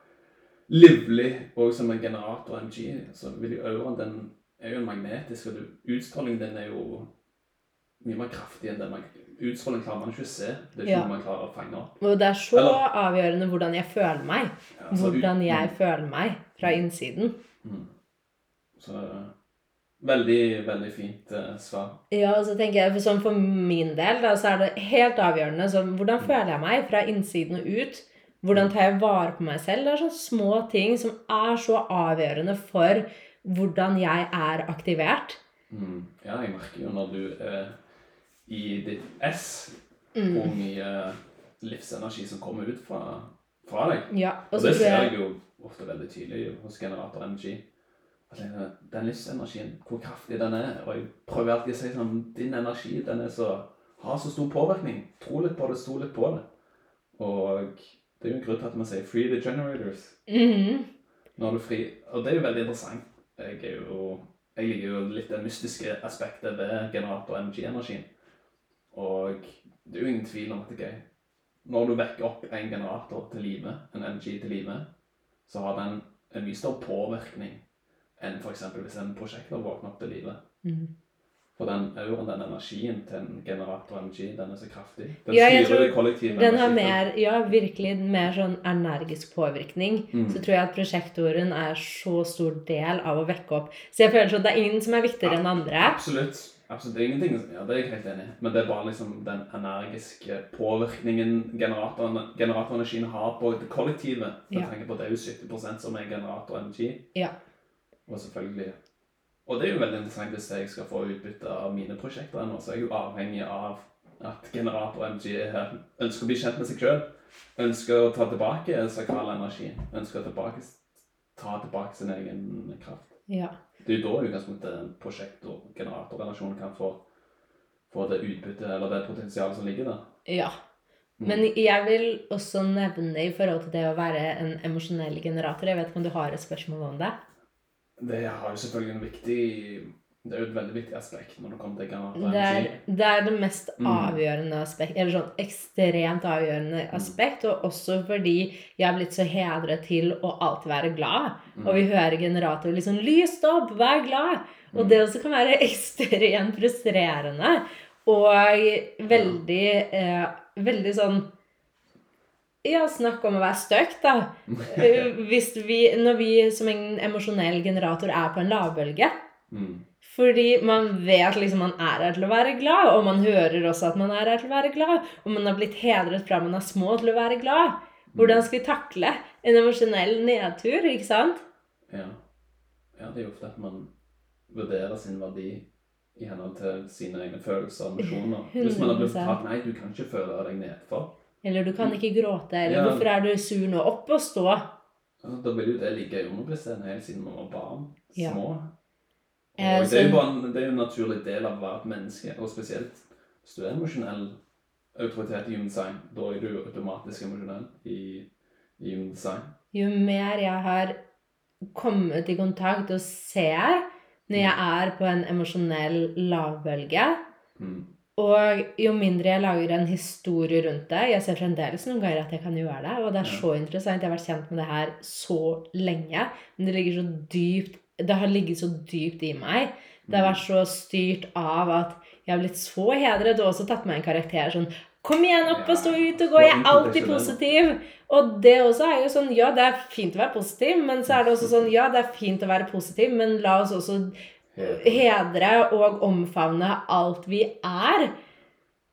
livlig. Og som en generator MG, så vil jo auraen den er jo en magnetisk, og utstrålingen din er jo mye mer kraftig enn den man Utstråling klarer man ikke å se. Det er ikke
Ja.
noe man klarer å fange opp.
Og det er så
Eller-
avgjørende hvordan jeg føler meg.
Ja, så ut-
Hvordan jeg føler meg fra innsiden.
Mm. Så veldig, veldig fint eh, svar.
Ja, og så tenker jeg, for sånn for min del, da, så er det helt avgjørende sånn, hvordan føler jeg meg fra innsiden og ut. Hvordan tar jeg vare på meg selv? Det er sånne små ting som er så avgjørende for hvordan jeg er aktivert.
Mm. Ja, jeg merker jo når du er i ditt ess,
Mm.
hvor mye livsenergi som kommer ut fra, fra deg.
Ja,
Og,
og
det ser
jeg
jo ofte veldig tydelig hos Generator Energi. Den- livsenergien, hvor kraftig den er. Og jeg prøver alltid å si sånn Din energi den så, har så stor påvirkning. Tro litt på det, stol litt på det. Og det er jo en grunn til at man sier 'free the generators'.
Mhm.
Nå er du fri. Og det er jo veldig interessant. Jeg, jo, jeg liker jo litt det mystiske aspektet ved generator MG-energien. Og det er jo ingen tvil om at det gøy. Når du vekker opp en generator til live, en energi til live, så har den en mye større påvirkning enn f.eks. hvis en prosjektor våkner opp til live.
Mm.
For den auraen, den energien til en generator MG, den er så kraftig. Den
Ja,
styrer det kollektive
Den har mer, ja, virkelig mer sånn energisk påvirkning.
Mm.
Så tror jeg at prosjektoren er så stor del av å vekke opp. Så jeg føler sånn at det er ingen som er viktigere enn andre.
Absolutt. Absolutt. Det er ingenting Ja, det er jeg helt enig i. Men det er bare liksom den energiske påvirkningen generatoren, generatorenergien har på det kollektive. Jeg
Ja.
tenker på at Det er jo 70% som er generator energi.
Ja.
Og selvfølgelig Og det er jo veldig interessant hvis jeg skal få utbytte av mine prosjekter ennå, så er jeg jo avhengig av at generator MG er her. Ønsker å bli kjent med seg sjøl. Ønsker å ta tilbake sakral energi. Ønsker å tilbake, ta tilbake sin egen kraft.
Ja.
Det er jo da i utgangspunktet prosjekt- og generatorrelasjonen kan få, få det utbyttet eller det potensialet som ligger der.
ja.
Mm.
Men jeg vil også nevne i forhold til det å være en emosjonell generator Jeg vet ikke om du har et spørsmål om det?
Det har jo selvfølgelig en viktig Det er jo et veldig viktig aspekt når det kommer til generator
Det er, det er det mest
Mm.
avgjørende aspekt, eller sånn ekstremt avgjørende aspekt, og også fordi jeg er blitt så hedret til å alltid være glad.
Mm.
Og vi hører generatorer liksom 'Lyst opp! Vær glad!' Og
Mm.
det også kan være ekstremt frustrerende. Og veldig, eh, veldig sånn Ja, snakk om å være stuck, da. Eh, Hvis vi, når vi som en emosjonell generator er på en lavbølge.
Mm.
Fordi man vet liksom man er her til å være glad, og man hører også at man er her til å være glad. Og man har blitt hedret fra man er små til å være glad. Hvordan skal vi takle en emosjonell nedtur, ikke sant?
Ja. ja, det er jo ofte at man vurderer sin verdi i henhold til sine egne følelser og emosjoner. Hvis man har blitt
100%.
fortalt nei, du kan ikke føle deg nedfor,
Eller du kan ikke gråte, eller
Ja.
hvorfor er du sur nå? Opp og stå.
Ja, Da vil jo det ligge i underbevisstheten helt siden man var barn.
Ja.
Små. Og
Eh,
det er jo bare en, det er jo en naturlig del av å være et menneske, og spesielt hvis du er emosjonell autoritet i human design, da er du automatisk emosjonell i, i human design.
Jo mer jeg har kommet i kontakt og ser når jeg er på en emosjonell lavbølge,
Mm.
og jo mindre jeg lager en historie rundt det Jeg ser fremdeles noen ganger at jeg kan gjøre det, og det er så interessant. Jeg har vært kjent med det her så lenge, men det ligger så dypt Det har ligget så dypt i meg. Det har vært så styrt av at jeg har blitt så hedret, og også tatt meg en karakter sånn Kom igjen, opp og stå ut og gå! Jeg er alltid positiv! Og det også er jo sånn Ja, det er fint å være positiv, men så er det også sånn Ja, det er fint å være positiv, men la oss også hedre og omfavne alt vi er.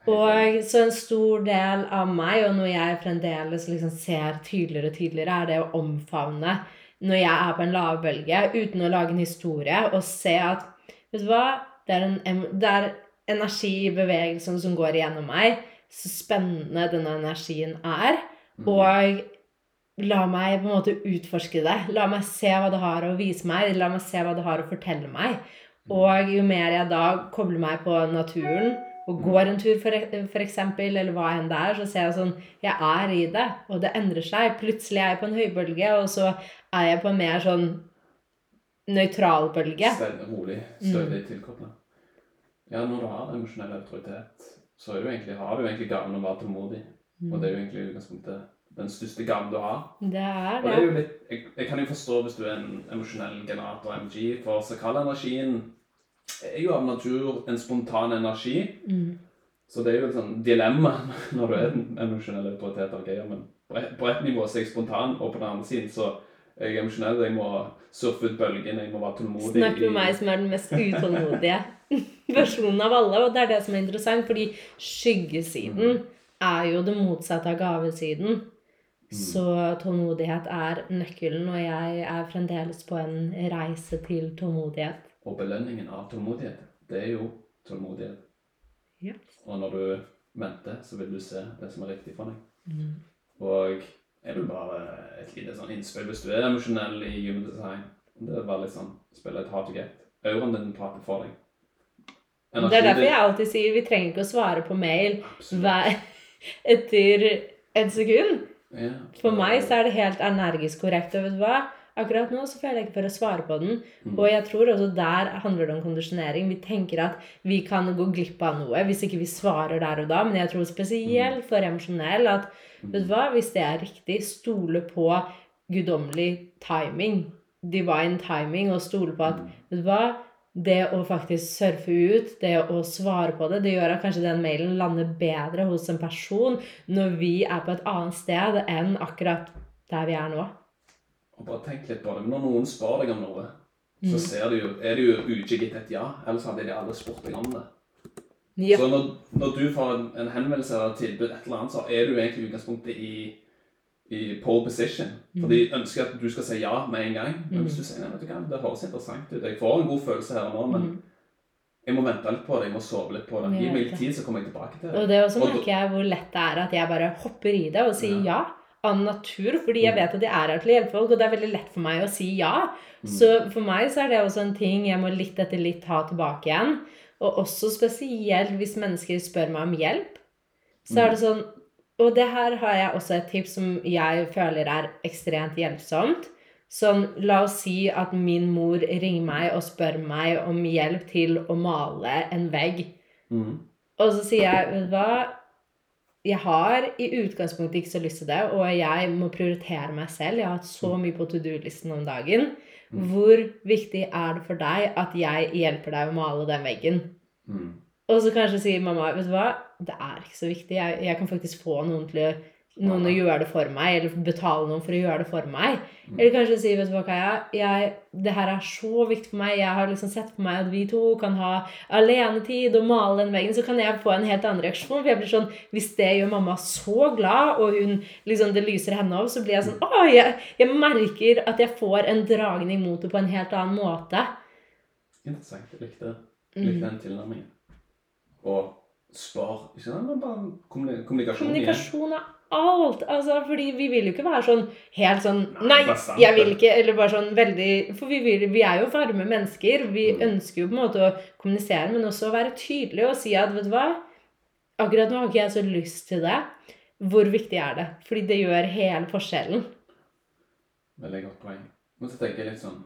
Og så en stor del av meg, og noe jeg fremdeles liksom ser tydeligere og tydeligere, er det å omfavne når jeg er på en lavbølge, uten å lage en historie, og se at Vet du hva? Det er, en, det er energi i bevegelsen som går igjennom meg. Så spennende denne energien er.
Mm.
Og la meg på en måte utforske det. La meg se hva det har å vise meg. La meg se hva det har å fortelle meg. Og jo mer jeg da kobler meg på naturen og går en tur, for, for eksempel, eller hva enn det er, så ser jeg sånn Jeg er i det, og det endrer seg. Plutselig er jeg på en høybølge, og så er jeg på en mer sånn nøytral bølge.
Stell- Rolig,
Mm.
stødig tilkobla. Ja, når du har emosjonell autoritet, så du egentlig, har du egentlig gaven å være tålmodig. Og det er jo egentlig utgangspunktet den største gaven du har.
Det er
Og det er jo litt, jeg, jeg kan jo forstå hvis du er en emosjonell generator MG, for sakralenergien er jo av natur en spontan energi.
Mm.
Så det er jo et sånn dilemma når du er en emosjonell autoritet. ok, ja, men på et, på et nivå så er jeg spontan, og på den andre siden så er jeg emosjonell. Jeg må surfe ut bølgen. jeg må være tålmodig.
Snakk med meg som er den mest utålmodige versjonen av alle. Og det er det som er interessant, fordi skyggesiden er jo det motsatte av gavesiden. Så tålmodighet er nøkkelen, og jeg er fremdeles på en reise til tålmodighet.
Og belønningen av tålmodighet, det er jo tålmodighet.
Ja.
Og når du venter, så vil du se det som er riktig for deg.
Mm.
Og jeg vel bare et lite sånn innspill hvis du er emosjonell i human design. Det er bare litt sånn spille et hard to get. Auraen din prater for deg.
Det er derfor jeg alltid sier vi trenger ikke å svare på mail hver etter et sekund.
Ja.
For meg så er det helt energisk korrekt. Og vet du hva? Akkurat nå så føler jeg ikke for å svare på den.
Mm.
Og jeg tror også der handler det om kondisjonering. Vi tenker at vi kan gå glipp av noe hvis ikke vi svarer der og da. Men jeg tror spesielt for emosjonell at vet du hva? hvis det er riktig, stole på guddommelig timing. Divine timing. Og stole på at vet du hva? Det å faktisk surfe ut, det å svare på det, det gjør at kanskje den mailen lander bedre hos en person når vi er på et annet sted enn akkurat der vi er nå.
Og bare tenk litt på det. Men når noen spør deg om noe, så
Mm.
ser du, er det jo ikke etter et ja. Ellers hadde de aldri spurt deg om det.
Ja.
Så når, når du får en, en henvendelse eller et tilbud, et eller annet, så er du egentlig i utgangspunktet i, i pole position. For de ønsker at du skal si ja med en gang. Men hvis du sier nei, vet du hva, det høres interessant ut, jeg får en god følelse her og nå, men
Mm.
jeg må vente litt på det, jeg må sove litt på det. Gi meg litt tid, så kommer jeg tilbake til det.
Og det også merker jeg hvor lett det er at jeg bare hopper i det og sier ja. Av natur, fordi jeg
Mm.
vet at jeg er her til å hjelpe folk, og det er veldig lett for meg å si ja.
Mm.
Så for meg så er det også en ting jeg må litt etter litt ta tilbake igjen. Og også spesielt hvis mennesker spør meg om hjelp. Så
Mm.
er det sånn Og det her har jeg også et tips som jeg føler er ekstremt hjelpsomt. Sånn, la oss si at min mor ringer meg og spør meg om hjelp til å male en vegg.
Mm.
Og så sier jeg, vet du hva Jeg har i utgangspunktet ikke så lyst til det, og jeg må prioritere meg selv. Jeg har hatt så mye på to do-listen om dagen. Hvor viktig er det for deg at jeg hjelper deg å male den veggen?
Mm.
Og så kanskje sier mamma, vet du hva, det er ikke så viktig. Jeg, jeg kan faktisk få noen til å noen å gjøre det for meg, eller betale noen for å gjøre det for meg. Eller kanskje si, vet du hva, Kaja, jeg, det her er så viktig for meg. Jeg har liksom sett på meg at vi to kan ha alenetid og male den veggen. Så kan jeg få en helt annen reaksjon. For jeg blir sånn, hvis det gjør mamma så glad, og hun liksom, det lyser henne opp, så blir jeg sånn, å, jeg, jeg merker at jeg får en dragning mot det på en helt annen måte.
Interessant. Jeg likte,
Mm.
likte den tilnærmingen. Og spar Ikke sant, bare kommuni- kommunikasjon.
Kommunikasjon er alt. Altså, fordi vi vil jo ikke være sånn helt sånn
Nei,
jeg vil ikke. Eller bare sånn veldig For vi, vil, vi er jo varme mennesker. Vi
Mm.
ønsker jo på en måte å kommunisere, men også å være tydelige og si at vet du hva, akkurat nå har ikke jeg så lyst til det. Hvor viktig er det? Fordi det gjør hele forskjellen.
Veldig godt poeng. Men så tenker jeg litt sånn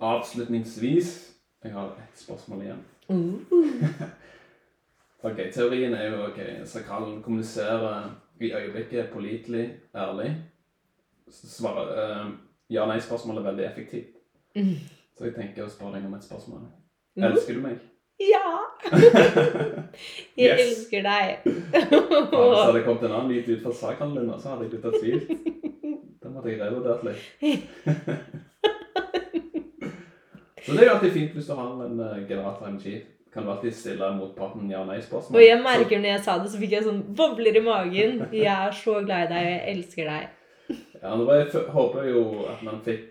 avslutningsvis Jeg har ett spørsmål igjen.
Uh.
Ok, Teorien er jo ok, sakralen kommuniserer i øyeblikket pålitelig, ærlig. Svarer uh, ja-nei-spørsmål er veldig effektivt.
Mm.
Så jeg tenker å spørre deg om et spørsmål.
Mm.
Elsker du meg?
Ja! Jeg elsker deg.
Hvis hadde det kommet en annen lyd ut fra sakralen din, så hadde jeg blitt tvilt. Den hadde jeg revurdert litt. Så det er jo alltid fint hvis du har en eh, generator MG. Kan du alltid stille motparten ja-nei-spørsmål.
Og jeg merker når jeg sa det, så fikk jeg sånn bobler i magen. Jeg er så glad i deg, og jeg elsker deg.
Ja, nå jeg, håper jeg jo at man fikk,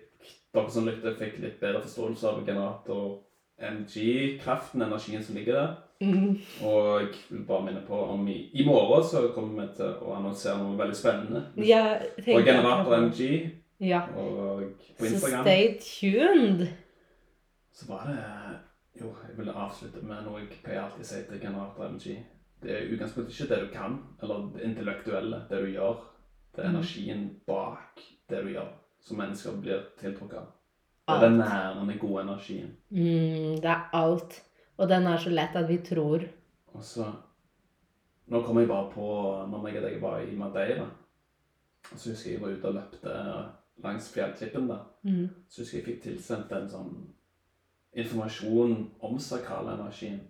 dere som lytter, fikk litt bedre forståelse av generator MG-kraften, energien som ligger der.
Mm.
Og jeg vil bare minne på om i, i morgen så kommer vi til å annonsere noe veldig spennende.
Ja,
Og generator MG
Ja.
og på
Så stay tuned.
Så var det Jo, jeg vil avslutte med noe jeg pleier alltid å si til generator MG. Det er utgangspunktet ikke det du kan, eller det intellektuelle, det du gjør. Det er
Mm.
energien bak det du gjør, som mennesker blir tiltrukket av. Det er den nærende, gode energien.
Mm, det er alt. Og den er så lett at vi tror
Og så Nå kommer jeg bare på når jeg deg var i Madeira. Og så husker jeg jeg var ute og løpte langs fjellklippen der.
mm.
Så husker jeg jeg fikk tilsendt en sånn informasjon om sakralenergien.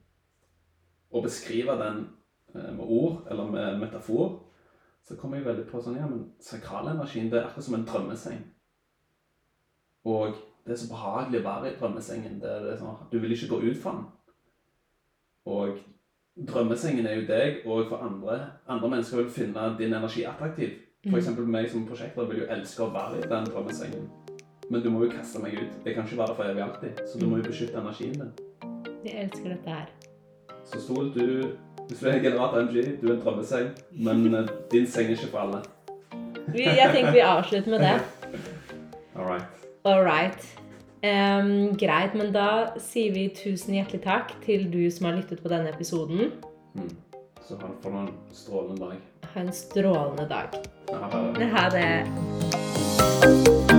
Og beskrive den eh, med ord, eller med metafor, så kommer jeg veldig på sånn Ja, men sakralenergien, det er akkurat som en drømmeseng. Og det er så behagelig å være i drømmesengen. Det, det er sånn, Du vil ikke gå ut fra den. Og drømmesengen er jo deg, og for andre, andre mennesker vil finne din energi attraktiv. For
Mm.
meg som prosjekter vil jo elske å være i den drømmesengen. Men du må jo kaste meg ut. Jeg kan ikke være der for evig alltid. Så du må jo beskytte energien din.
Jeg elsker dette her.
Så stol du Hvis du er generat MG, du er en drømmeseng, men eh, din seng er ikke for alle.
Vi, jeg tenker vi avslutter med det.
All right.
All right. Um, greit, men da sier vi tusen hjertelig takk til du som har lyttet på denne episoden.
Mm. Så ha for en strålende dag.
Ha en strålende dag.
Ha det.
Ha det.